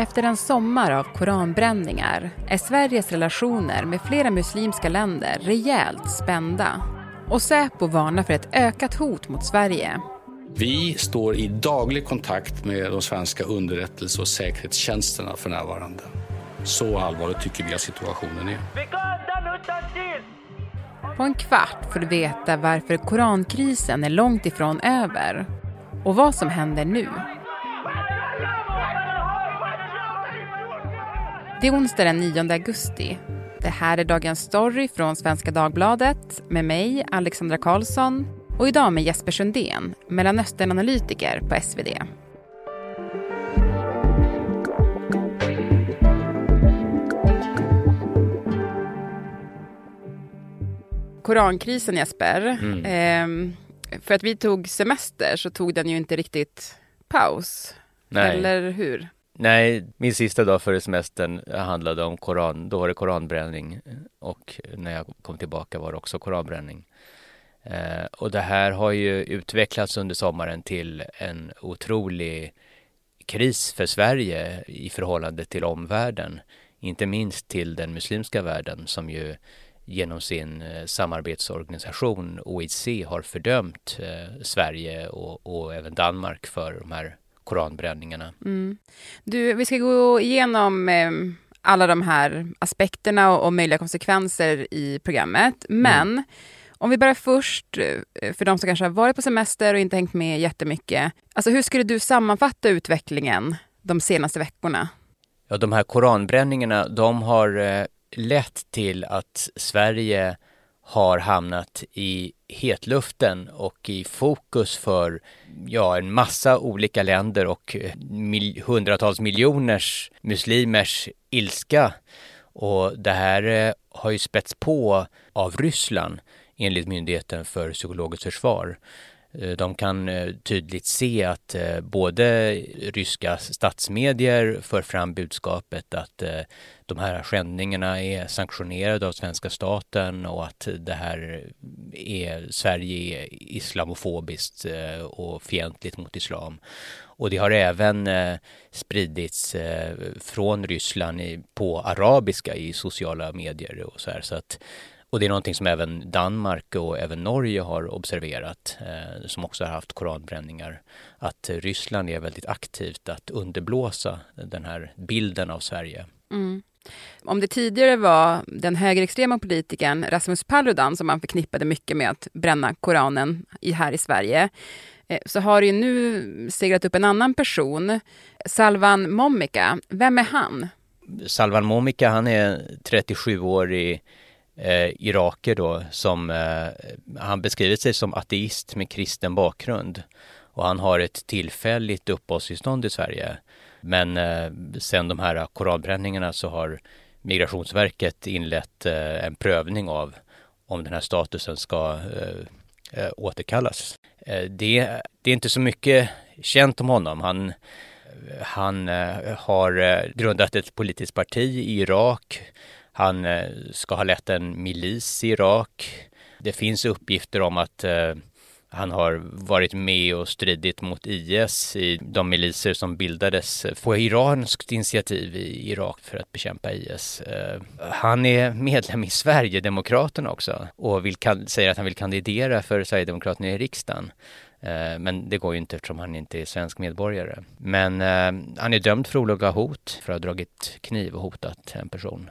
Efter en sommar av koranbränningar är Sveriges relationer med flera muslimska länder rejält spända. Och Säpo varnar för ett ökat hot mot Sverige. Vi står i daglig kontakt med de svenska underrättelse och säkerhetstjänsterna för närvarande. Så allvarligt tycker vi att situationen är. På en kvart får du veta varför korankrisen är långt ifrån över och vad som händer nu. Det är onsdag den 9 augusti. Det här är Dagens Story från Svenska Dagbladet med mig, Alexandra Karlsson och idag med Jesper Sundén, Mellanösternanalytiker på SvD. Korankrisen Jesper, mm. eh, för att vi tog semester så tog den ju inte riktigt paus. Nej. Eller hur? Nej, min sista dag före semestern handlade om koran. Då var det koranbränning och när jag kom tillbaka var det också koranbränning. Eh, och det här har ju utvecklats under sommaren till en otrolig kris för Sverige i förhållande till omvärlden. Inte minst till den muslimska världen som ju genom sin eh, samarbetsorganisation OIC har fördömt eh, Sverige och, och, även Danmark för de här koranbränningarna. Mm. Du, vi ska gå igenom eh, alla de här aspekterna och, och, möjliga konsekvenser i programmet. Men mm. om vi börjar först, eh, för de som kanske har varit på semester och inte hängt med jättemycket. Alltså hur skulle du sammanfatta utvecklingen de senaste veckorna? Ja, de här koranbränningarna, de har eh, lett till att Sverige har hamnat i hetluften och i fokus för ja, en massa olika länder och eh, mil hundratals miljoners muslimers ilska. Och det här eh, har ju spätts på av Ryssland enligt Myndigheten för psykologiskt försvar. Eh, de kan eh, tydligt se att eh, både ryska statsmedier för fram budskapet att de här skändningarna är sanktionerade av svenska staten och att det här är Sverige är islamofobiskt och fientligt mot islam. Och det har även spridits från Ryssland på arabiska i sociala medier och så här. Så att, och det är någonting som även Danmark och även Norge har observerat, som också har haft koranbränningar, att Ryssland är väldigt aktivt att underblåsa den här bilden av Sverige. Mm. Om det tidigare var den högerextrema politikern Rasmus Paludan som man förknippade mycket med att bränna Koranen i, här i Sverige, eh, så har det ju nu seglat upp en annan person, Salvan Momika. Vem är han? Salvan Momika, han är 37-årig eh, iraker då som eh, han beskriver sig som ateist med kristen bakgrund och han har ett tillfälligt uppehållstillstånd i Sverige. Men eh, sen de här koranbränningarna så har Migrationsverket inlett eh, en prövning av om den här statusen ska eh, eh återkallas. Eh, det, det, är inte så mycket känt om honom. Han, han eh, har eh, grundat ett politiskt parti i Irak. Han eh, ska ha lett en milis i Irak. Det finns uppgifter om att eh, han har varit med och stridit mot IS i de miliser som bildades på iranskt initiativ i Irak för att bekämpa IS. Eh, han är medlem i Sverigedemokraterna också och vill, säger att han vill kandidera för Sverigedemokraterna i riksdagen. Men det går ju inte eftersom han inte är svensk medborgare. Men han är dömd för olaga hot för att ha dragit kniv och hotat en person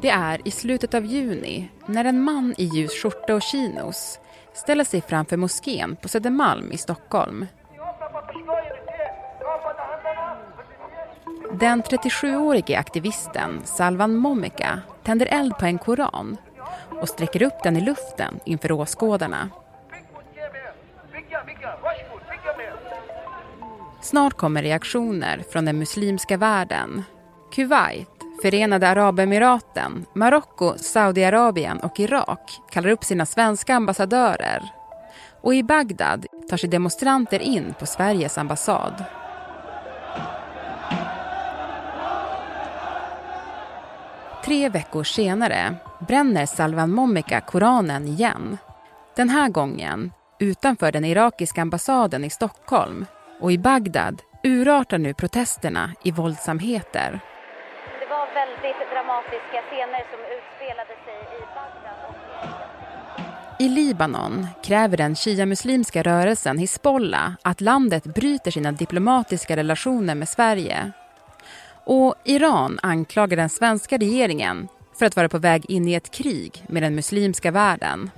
Det är i slutet av juni när en man i ljus skjorta och chinos ställer sig framför moskén på Södermalm i Stockholm. Den 37-årige aktivisten Salvan Momika tänder eld på en koran och sträcker upp den i luften inför åskådarna. Snart kommer reaktioner från den muslimska världen. Kuwait, Förenade Arabemiraten, Marocko, Saudiarabien och Irak kallar upp sina svenska ambassadörer. Och i Bagdad tar sig demonstranter in på Sveriges ambassad. Tre veckor senare bränner Salvan Momika Koranen igen. Den här gången utanför den irakiska ambassaden i Stockholm. Och i Bagdad urartar nu protesterna i våldsamheter. Väldigt dramatiska scener som utspelade sig i Bagdad. I Libanon kräver den shia-muslimska rörelsen Hizbollah att landet bryter sina diplomatiska relationer med Sverige. Och Iran anklagar den svenska regeringen för att vara på väg in i ett krig med den muslimska världen.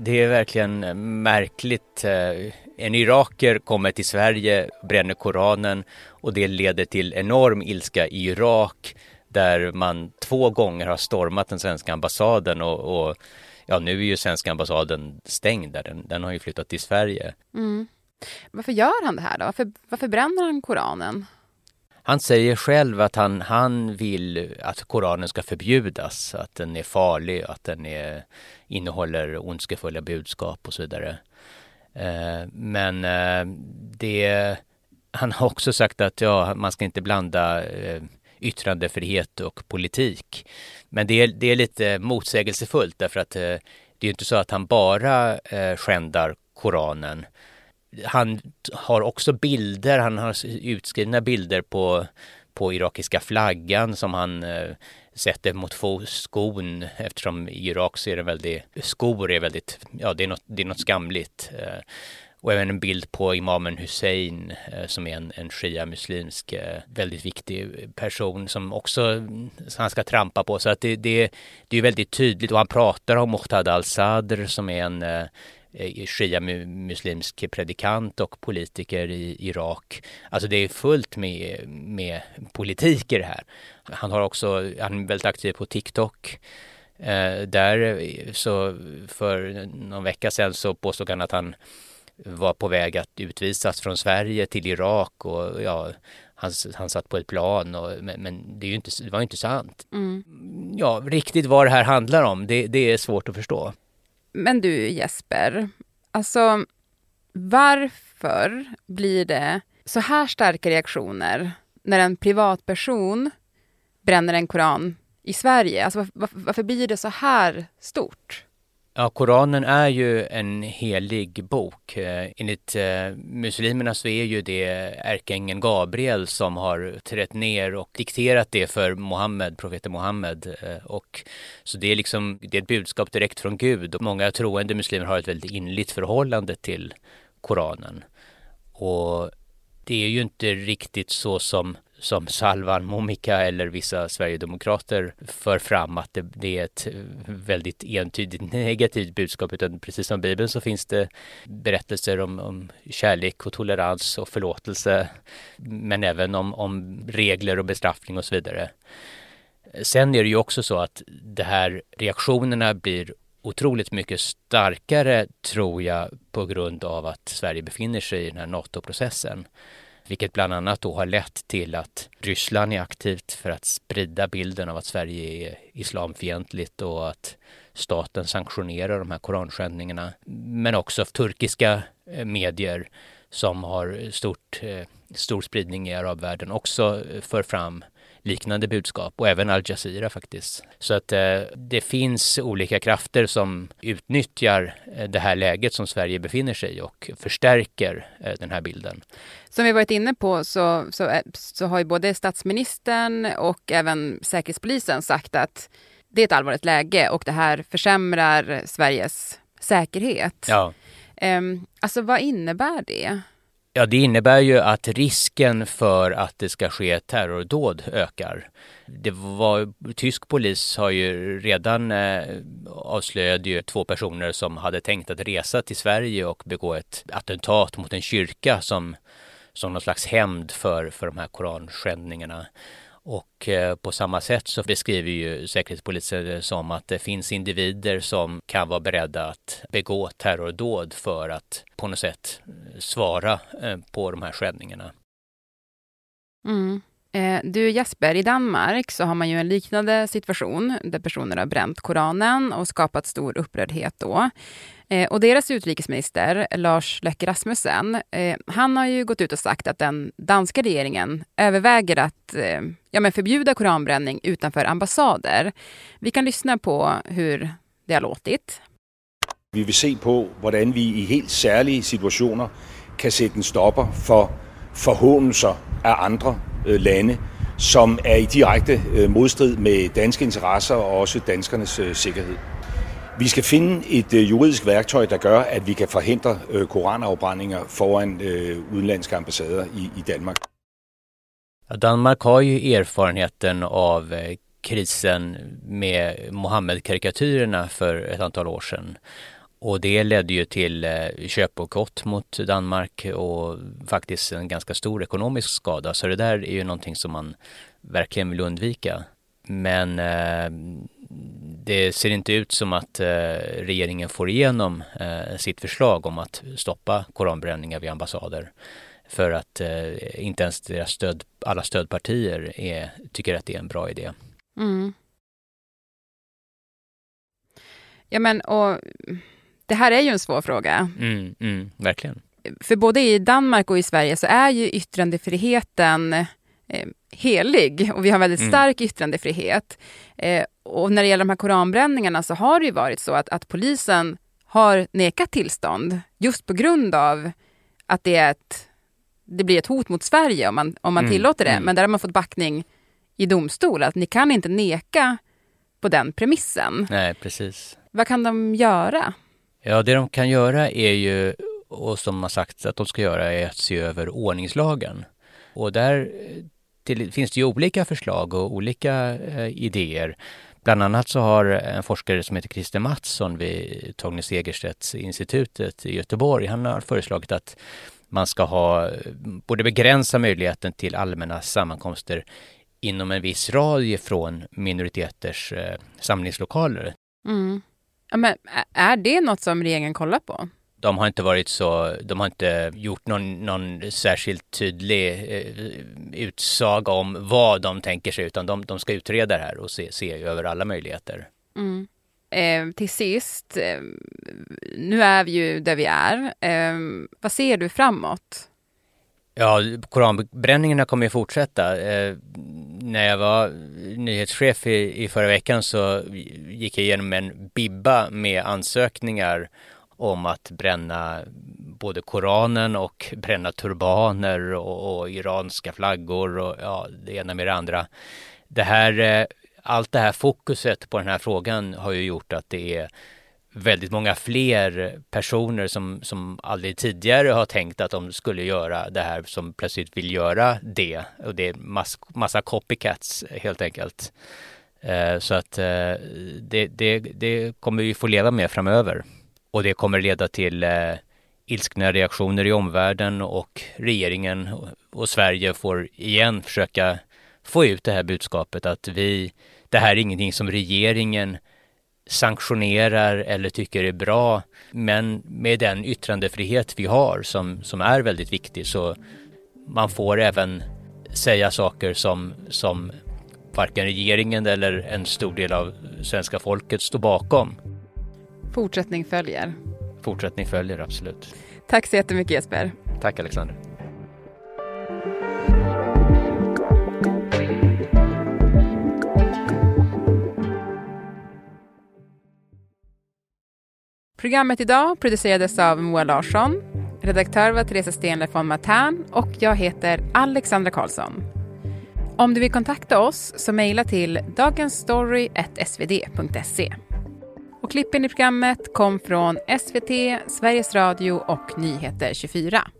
Det är verkligen eh, märkligt. Eh, en iraker kommer till Sverige, bränner Koranen och det leder till enorm ilska i Irak där man två gånger har stormat den svenska ambassaden och, och ja, nu är ju svenska ambassaden stängd där. Den, den har ju flyttat till Sverige. Mm. Varför gör han det här då? Varför, varför bränner han Koranen? Han säger själv att han, han vill att Koranen ska förbjudas, att den är farlig, att den är, innehåller ondskefulla budskap och så vidare. Eh, men eh, det, han har också sagt att ja, man ska inte blanda eh, yttrandefrihet och politik. Men det är, det är lite motsägelsefullt därför att eh, det är inte så att han bara eh, skändar Koranen han har också bilder, han har utskrivna bilder på, på irakiska flaggan som han eh, sätter mot skon eftersom i Irak så är det väldigt, skor är väldigt, ja det är något, det är något skamligt. Eh, och även en bild på imamen Hussein eh, som är en, en shia-muslimsk eh, väldigt viktig person som också han ska trampa på. Så att det, det, det är väldigt tydligt och han pratar om Muqtada al-Sadr som är en Eh, shia-muslimsk predikant och politiker i Irak. Alltså det är fullt med, med politik i det här. Han har också, han är väldigt aktiv på TikTok. Eh, där så för någon vecka sedan så påstod han att han var på väg att utvisas från Sverige till Irak och ja, han, han satt på ett plan och, men, men det, är ju inte, det var ju inte sant. Mm. Ja, riktigt vad det här handlar om, det, det är svårt att förstå. Men du Jesper, alltså varför blir det så här starka reaktioner när en privatperson bränner en koran i Sverige? Alltså varför, varför blir det så här stort? Ja, Koranen är ju en helig bok. Eh, enligt eh, muslimerna så är ju det ärkeängeln Gabriel som har trätt ner och dikterat det för Mohammed, profeten Mohammed. Eh, och, så det är liksom, det är ett budskap direkt från Gud och många troende muslimer har ett väldigt inligt förhållande till Koranen. Och det är ju inte riktigt så som som Salvan Momika eller vissa sverigedemokrater för fram att det, det, är ett väldigt entydigt negativt budskap utan precis som Bibeln så finns det berättelser om, om kärlek och tolerans och förlåtelse men även om, om regler och bestraffning och så vidare. Sen är det ju också så att de här reaktionerna blir otroligt mycket starkare tror jag på grund av att Sverige befinner sig i den här NATO-processen vilket bland annat då har lett till att Ryssland är aktivt för att sprida bilden av att Sverige är islamfientligt och att staten sanktionerar de här koranskändningarna. Men också turkiska eh, medier som har stort, eh, stor spridning i arabvärlden också eh, för fram liknande budskap och även Al Jazeera faktiskt. Så att eh, det finns olika krafter som utnyttjar eh, det här läget som Sverige befinner sig i och förstärker eh, den här bilden. Som vi varit inne på så, så, eh, så har ju både statsministern och även Säkerhetspolisen sagt att det är ett allvarligt läge och det här försämrar Sveriges säkerhet. Ja. Um, alltså vad innebär det? Ja, det innebär ju att risken för att det ska ske terrordåd ökar. Det var, tysk polis har ju redan eh, avslöjade ju två personer som hade tänkt att resa till Sverige och begå ett attentat mot en kyrka som som någon slags hämnd för, för de här koranskändningarna. Och eh, på samma sätt så beskriver ju Säkerhetspolisen det som att det finns individer som kan vara beredda att begå terrordåd för att på något sätt eh, svara eh, på de här skändningarna. Mm. Du Jesper, i Danmark så har man ju en liknande situation där personer har bränt Koranen och skapat stor upprördhet då. Eh, och deras utrikesminister, Lars Løkke Rasmussen, eh, han har ju gått ut och sagt att den danska regeringen överväger att eh, ja, men förbjuda koranbränning utanför ambassader. Vi kan lyssna på hur det har låtit. Vi vill se på hur vi i helt särskilda situationer kan sätta en stopper för förhånelser av andra øh, länder som är i direkt øh, modstrid med danska intressen och också danskarnas øh. Vi skal finde et øh, juridisk værktøj, der gør, at vi kan forhindre øh, koranafbrændinger foran øh, udenlandske ambassader i, Danmark. Danmark har ju erfarenheten av eh, krisen med Mohammed-karikatyrerna för ett antal år sedan. Och det ledde ju till eh, köpbojkott mot Danmark och faktiskt en ganska stor ekonomisk skada. Så det där är ju någonting som man verkligen vill undvika. Men eh, det ser inte ut som att eh, regeringen får igenom eh, sitt förslag om att stoppa koranbränningar vid ambassader. För att eh, inte ens deras stöd, alla stödpartier är, tycker att det är en bra idé. Mm. Ja men och det här är ju en svår fråga. Mm, mm, verkligen. För både i Danmark och i Sverige så är ju yttrandefriheten eh, helig och vi har väldigt mm. stark yttrandefrihet. Eh, och när det gäller de här koranbränningarna så har det ju varit så att, att polisen har nekat tillstånd just på grund av att det, är ett, det blir ett hot mot Sverige om man, om man mm, tillåter det. Mm. Men där har man fått backning i domstol, att ni kan inte neka på den premissen. Nej, precis. Vad kan de göra? Ja, det de kan göra är ju, och som har sagts att de ska göra, är att se över ordningslagen. Och där till, finns det ju olika förslag och olika eh, idéer. Bland annat så har en forskare som heter Christer Mattsson vid Torgny Segerstedts institutet i Göteborg, han har föreslagit att man ska ha, eh, borde begränsa möjligheten till allmänna sammankomster inom en viss radie från minoriteters eh, samlingslokaler. Mm. Ja, men är det något som regeringen kollar på? De har inte varit så, de har inte gjort någon, någon särskilt tydlig eh, utsaga om vad de tänker sig utan de, de ska utreda det här och se, se över alla möjligheter. Mm. Eh, till sist, eh, nu är vi ju där vi är. Eh, vad ser du framåt? Ja, koranbränningarna kommer ju fortsätta. Eh, när jag var nyhetschef i, i förra veckan så gick jag igenom en bibba med ansökningar om att bränna både Koranen och bränna turbaner och, och iranska flaggor och ja, det ena med det andra. Det här, eh, allt det här fokuset på den här frågan har ju gjort att det är väldigt många fler personer som, som aldrig tidigare har tänkt att de skulle göra det här som plötsligt vill göra det. Och det är mass, massa copycats helt enkelt. Eh, så att eh, det, det, det kommer vi få leva med framöver. Och det kommer leda till eh, ilskna reaktioner i omvärlden och regeringen och Sverige får igen försöka få ut det här budskapet att vi, det här är ingenting som regeringen sanktionerar eller tycker är bra. Men med den yttrandefrihet vi har som, som är väldigt viktig så man får även säga saker som, som varken regeringen eller en stor del av svenska folket står bakom. Fortsättning följer. Fortsättning följer, absolut. Tack så jättemycket Jesper. Tack Alexander. Programmet idag producerades av Moa Larsson. Redaktör var Teresa Stenler von Matern och jag heter Alexandra Karlsson. Om du vill kontakta oss så mejla till dagensstory.svd.se. Och klippen i programmet kom från SVT, Sveriges Radio och Nyheter 24.